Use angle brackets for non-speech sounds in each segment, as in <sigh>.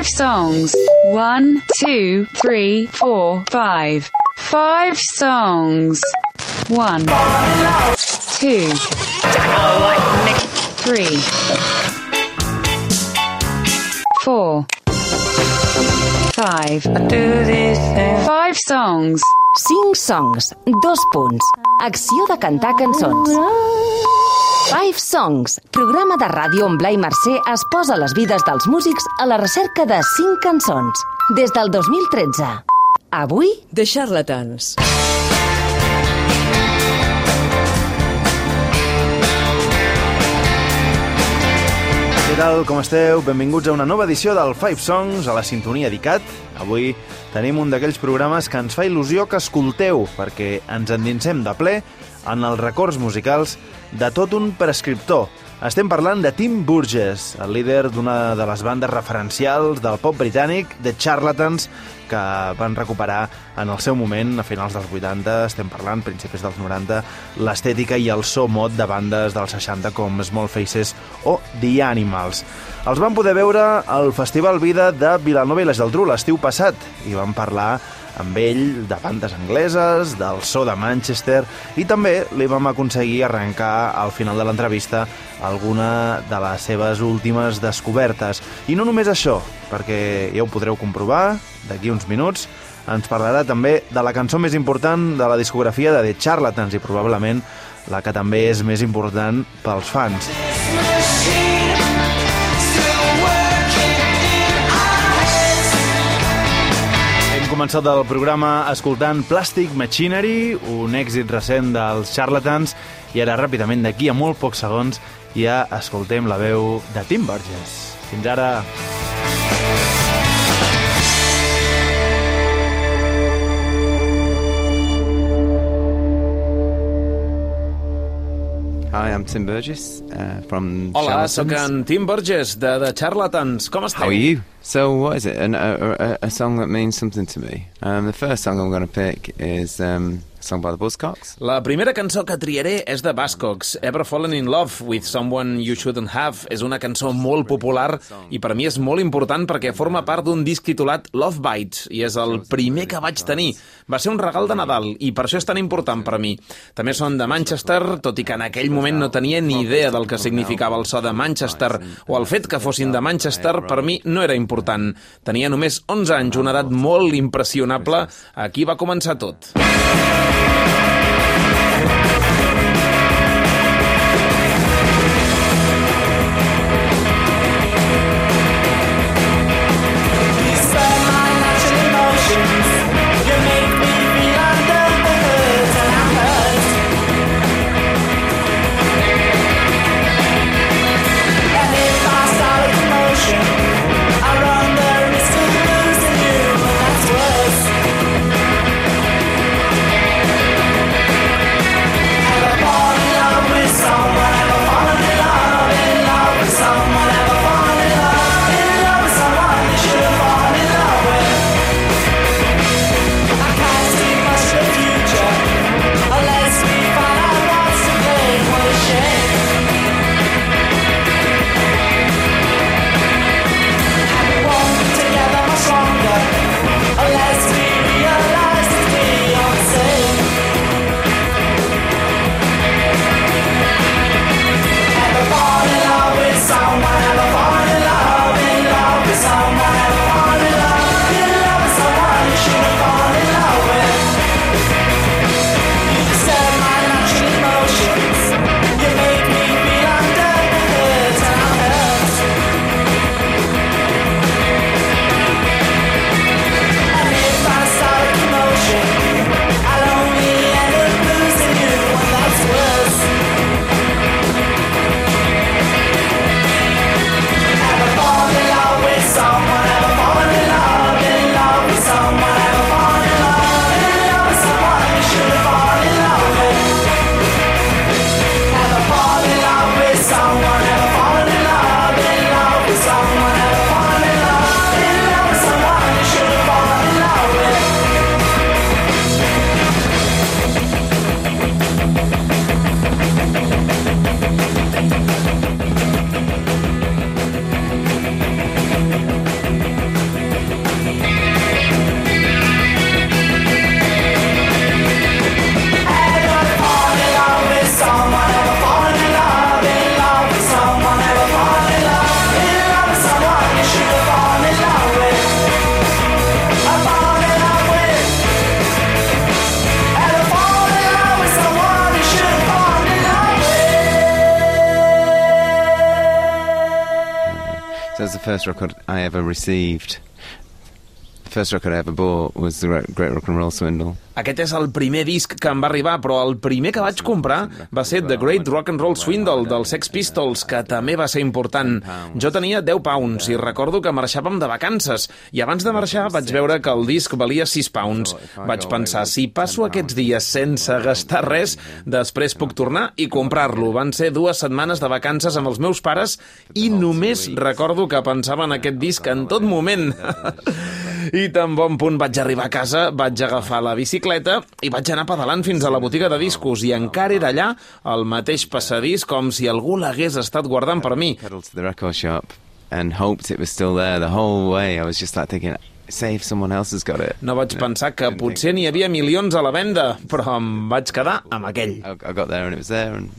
Five songs. One, two, three, four, five. Five songs. One, two, three, four, five. Five songs. Cinc songs, dos punts. Acció de cantar cançons. Five Songs, programa de ràdio on Blai Mercè es posa les vides dels músics a la recerca de cinc cançons. Des del 2013. Avui, The Charlatans. Què tal, com esteu? Benvinguts a una nova edició del Five Songs, a la sintonia d'ICAT. Avui tenim un d'aquells programes que ens fa il·lusió que escolteu, perquè ens endinsem de ple en els records musicals de tot un prescriptor. Estem parlant de Tim Burgess, el líder d'una de les bandes referencials del pop britànic, The Charlatans, que van recuperar en el seu moment, a finals dels 80, estem parlant, principis dels 90, l'estètica i el so mod de bandes dels 60 com Small Faces o The Animals. Els van poder veure al Festival Vida de Vilanova i la Geltrú l'estiu passat i van parlar amb ell de bandes angleses, del so de Manchester i també li vam aconseguir arrencar al final de l'entrevista alguna de les seves últimes descobertes. I no només això, perquè ja ho podreu comprovar d'aquí uns minuts, ens parlarà també de la cançó més important de la discografia de The Charlatans i probablement la que també és més important pels fans. Començat el programa escoltant Plastic Machinery, un èxit recent dels Charlatans, i ara ràpidament d'aquí a molt pocs segons ja escoltem la veu de Tim Burgess. Fins ara. Hi, I'm Tim Burgess uh, from Hola, sóc en Tim Burgess, de The Charlatans. Com esteu? How are you? So, what is it? An, a, a, a song that means something to me. Um, the first song I'm going to pick is um, song the Buzzcocks. La primera cançó que triaré és de Buzzcocks, Ever Fallen in Love with Someone You Shouldn't Have. És una cançó molt popular i per mi és molt important perquè forma part d'un disc titulat Love Bites i és el primer que vaig tenir. Va ser un regal de Nadal i per això és tan important per mi. També són de Manchester, tot i que en aquell moment no tenia ni idea del que significava el so de Manchester o el fet que fossin de Manchester per mi no era important. Tenia només 11 anys, una edat molt impressionable. Aquí va començar tot. I Bye. First record I ever received. The first record I ever bought was the Great Great Rock and Roll Swindle. Aquest és el primer disc que em va arribar, però el primer que vaig comprar va ser The Great Rock and Roll Swindle dels Sex Pistols, que també va ser important. Jo tenia 10 pounds i recordo que marxàvem de vacances i abans de marxar vaig veure que el disc valia 6 pounds. Vaig pensar, si passo aquests dies sense gastar res, després puc tornar i comprar-lo. Van ser dues setmanes de vacances amb els meus pares i només recordo que pensava en aquest disc en tot moment. <laughs> I tan bon punt vaig arribar a casa, vaig agafar la bicicleta i vaig anar pedalant fins a la botiga de discos i encara era allà el mateix passadís com si algú l'hagués estat guardant per mi. Pedaled to the record shop and hoped it was still there the whole way. I was just like thinking, say if someone else has got it. No vaig pensar que potser n'hi havia milions a la venda, però em vaig quedar amb aquell. I, I got there and it was there and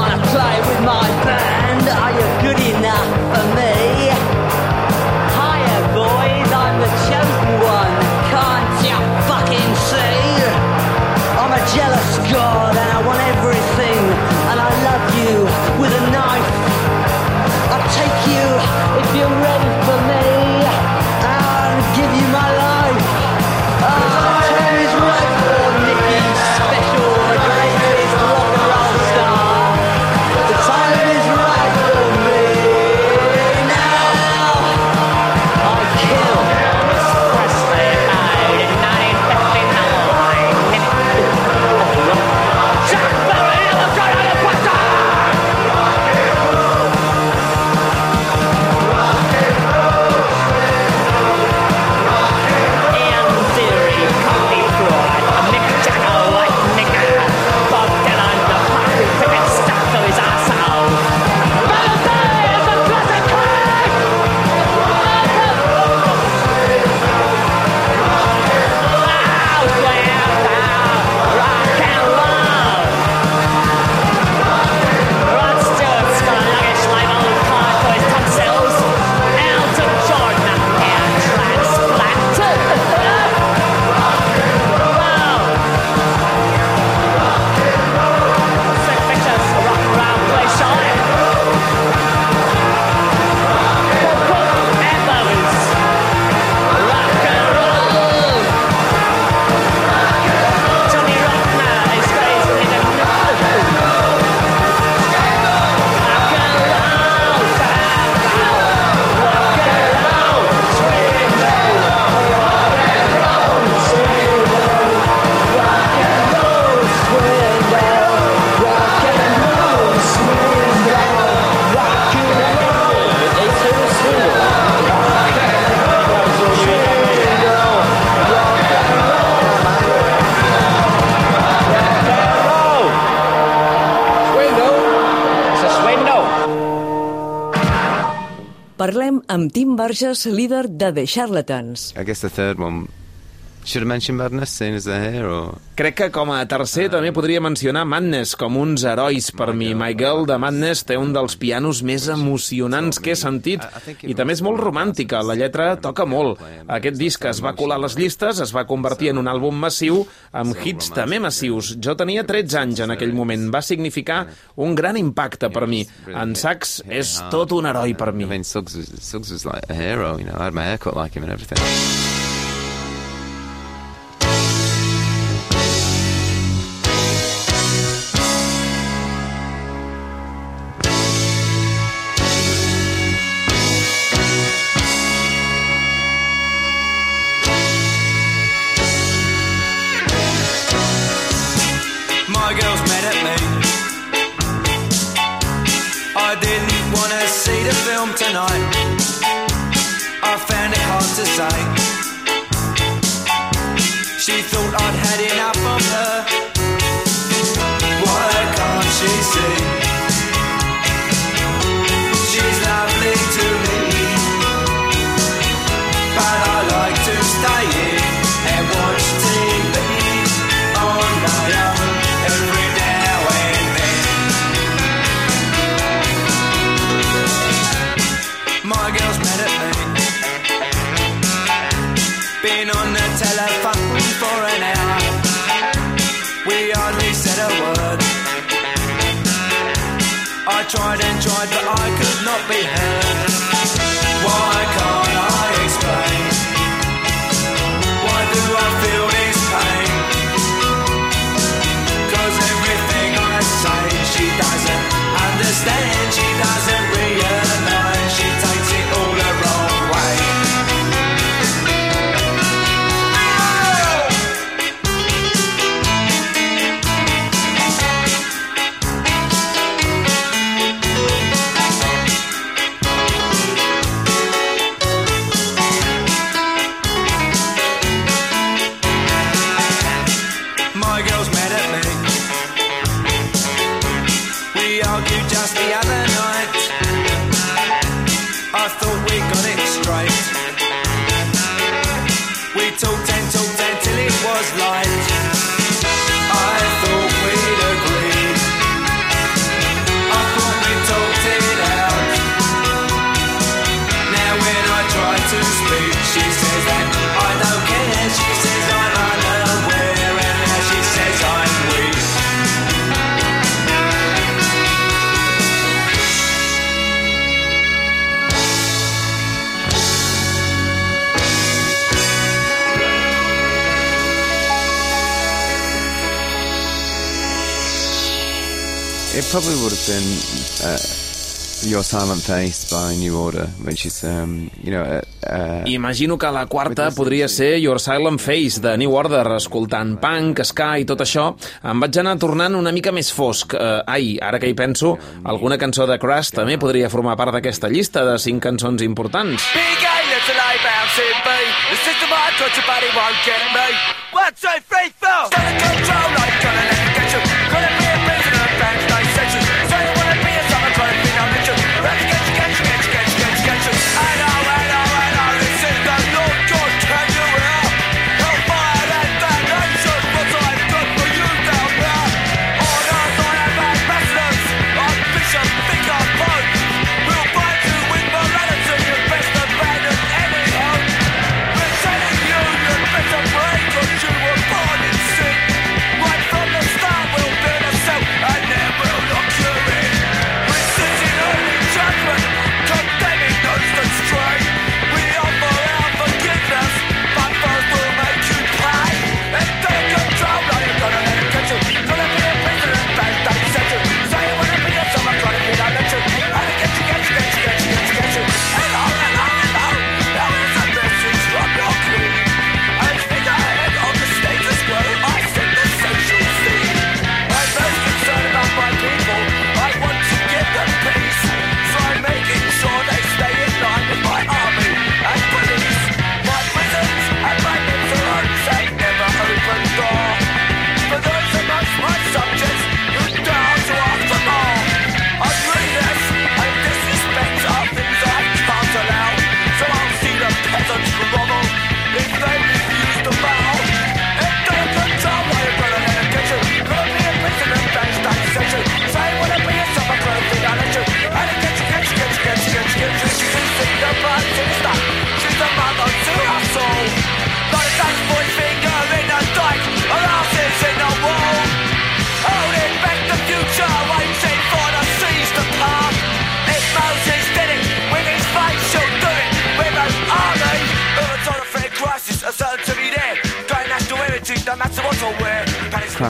wanna play with my amb Tim Burgess, líder de The Charlatans. I third one. Should I mention Madness, seeing as they're here, or Crec que com a tercer també podria mencionar Madness com uns herois per mi. My Girl de Madness té un dels pianos més emocionants que he sentit i també és molt romàntica. La lletra toca molt. Aquest disc es va colar a les llistes, es va convertir en un àlbum massiu amb hits també massius. Jo tenia 13 anys en aquell moment. Va significar un gran impacte per mi. En Sax és tot un heroi per mi. I mean, Suggs was, Suggs was like a hero, you know. I had my haircut like him and everything. Tried and tried, but I could not be heard. Mad at me. We argued just the other night. I thought we got it probably would have been uh, Your Silent Face by New Order, which is, um, you know, uh, uh, Imagino que la quarta podria ser Your Silent Face, de New Order, escoltant punk, ska i tot això. Em vaig anar tornant una mica més fosc. Uh, ai, ara que hi penso, alguna cançó de Crash també podria formar part d'aquesta llista de cinc cançons importants. Big A, little A, bouncing B. The system I your body won't get me. One, two, three, four. Stand and control, like gonna let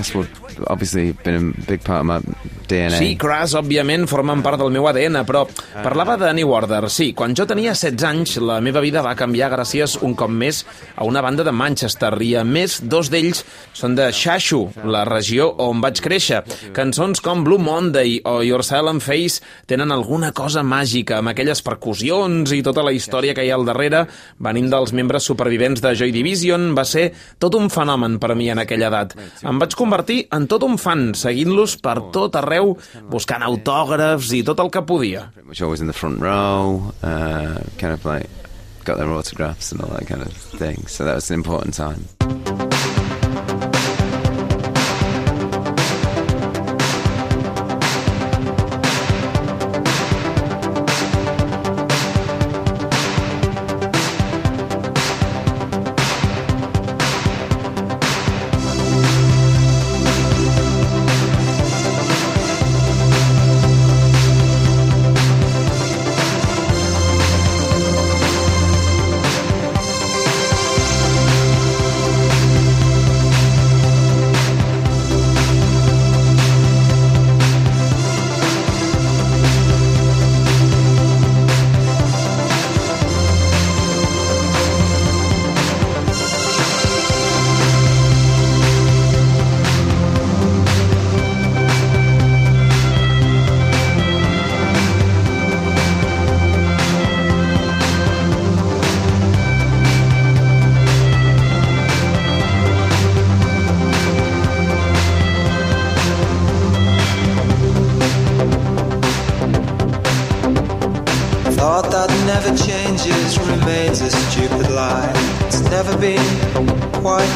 Crass would obviously been a big part of my DNA. Sí, Crass, òbviament, formen part del meu ADN, però parlava de New Order. Sí, quan jo tenia 16 anys, la meva vida va canviar gràcies un cop més a una banda de Manchester, i a més, dos d'ells són de Shashu, la regió on vaig créixer. Cançons com Blue Monday o Your Silent Face tenen alguna cosa màgica, amb aquelles percussions i tota la història que hi ha al darrere. Venim dels membres supervivents de Joy Division, va ser tot un fenomen per mi en aquella edat. Em vaig convertir en tot un fan, seguint-los per tot arreu, buscant autògrafs i tot el que podia. Always in the front row, uh, kind of like got their autographs and all that kind of thing. So that was an important time. Changes remains a stupid lie. It's never been quite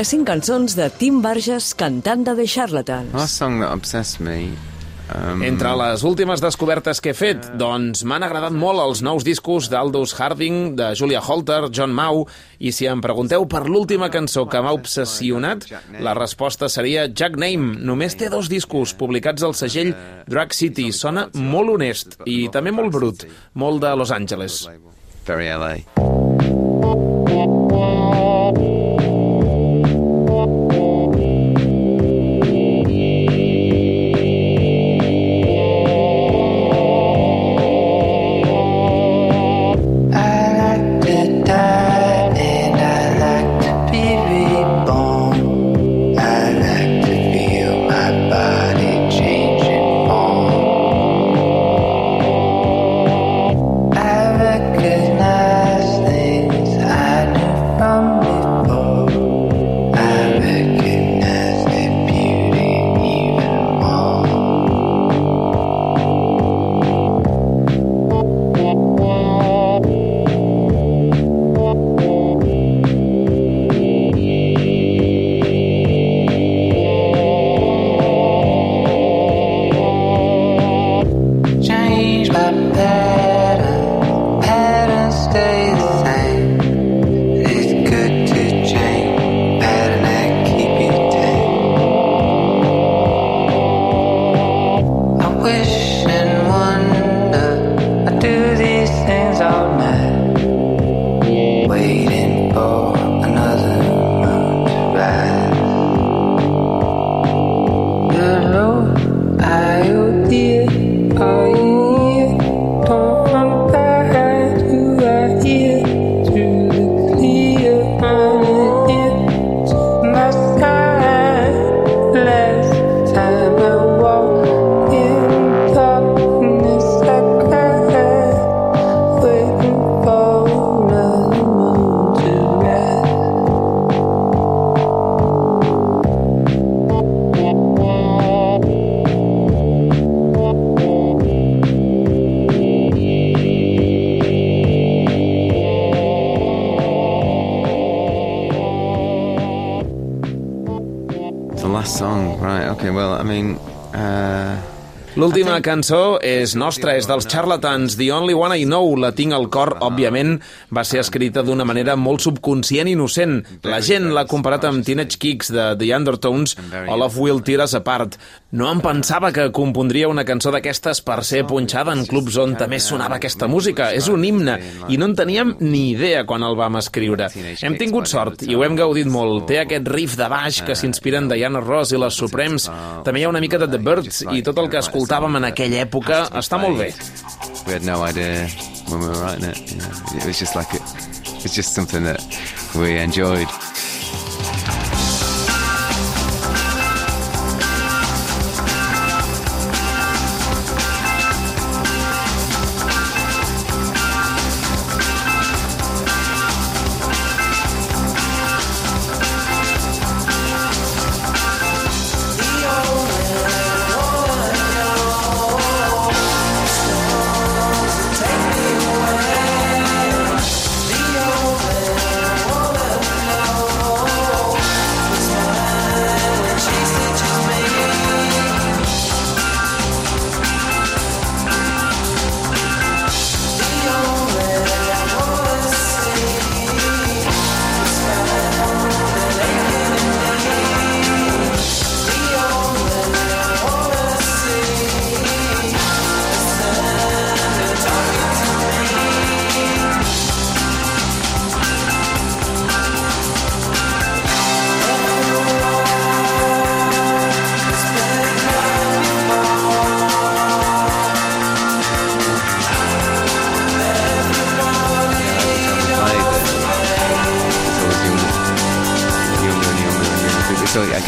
les cinc cançons de Tim Burgess cantant de The Charlatans. Last song that obsessed me. Um, Entre les últimes descobertes que he fet, doncs m'han agradat molt els nous discos d'Aldous Harding, de Julia Holter, John Mau, i si em pregunteu per l'última cançó que m'ha obsessionat, la resposta seria Jack Name. Només té dos discos publicats al segell Drag City. Sona molt honest i també molt brut, molt de Los Angeles. very LA. Right? Okay, well, I mean, uh, L'última cançó és nostra, és dels Charlatans, The Only One I Know, la tinc al cor, òbviament, va ser escrita d'una manera molt subconscient i innocent. La gent l'ha comparat amb Teenage Kicks de The Undertones o Love Will Tear Us Apart. No em pensava que compondria una cançó d'aquestes per ser punxada en clubs on també sonava aquesta música. És un himne, i no en teníem ni idea quan el vam escriure. Hem tingut sort i ho hem gaudit molt. Té aquest riff de baix que s'inspira en Diana Ross i les Supremes. També hi ha una mica de The Birds i tot el que escoltàvem en aquella època està molt bé. we had no idea when we were writing it. You know, it was just like it, it's just something that we enjoyed.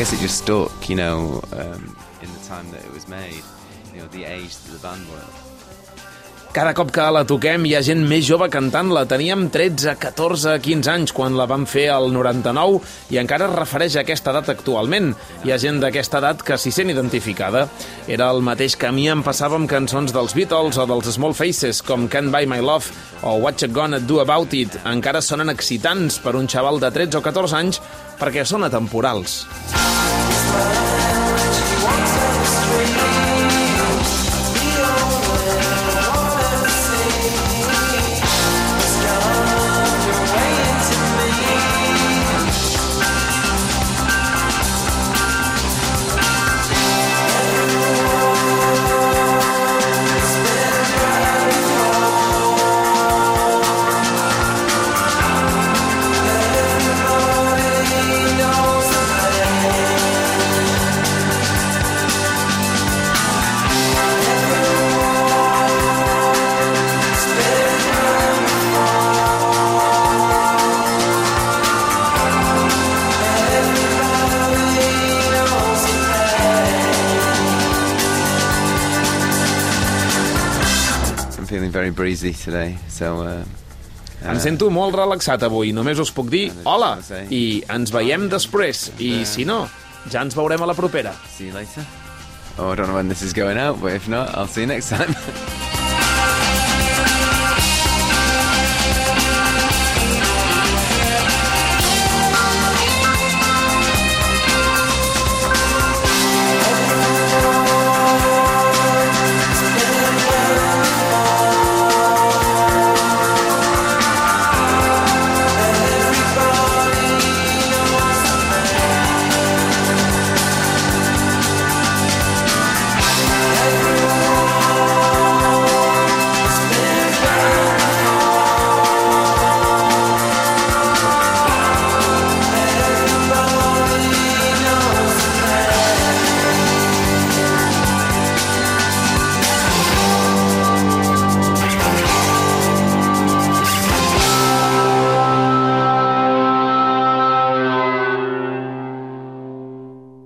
Guess it just stuck, you know, um, in the time that it was made, you know, the age that the band were. Cada cop que la toquem hi ha gent més jove cantant-la. Teníem 13, 14, 15 anys quan la vam fer al 99 i encara es refereix a aquesta edat actualment. Hi ha gent d'aquesta edat que s'hi sent identificada. Era el mateix que a mi em passava amb cançons dels Beatles o dels Small Faces, com Can't Buy My Love o What You Gonna Do About It. Encara sonen excitants per un xaval de 13 o 14 anys perquè són atemporals. I'm breezy today, so uh, Em sento molt relaxat avui, només us puc dir hola i ens veiem després. I si no, ja ens veurem a la propera. see you later. Oh, I don't know when this is going out, but if not, I'll see you next time. <laughs>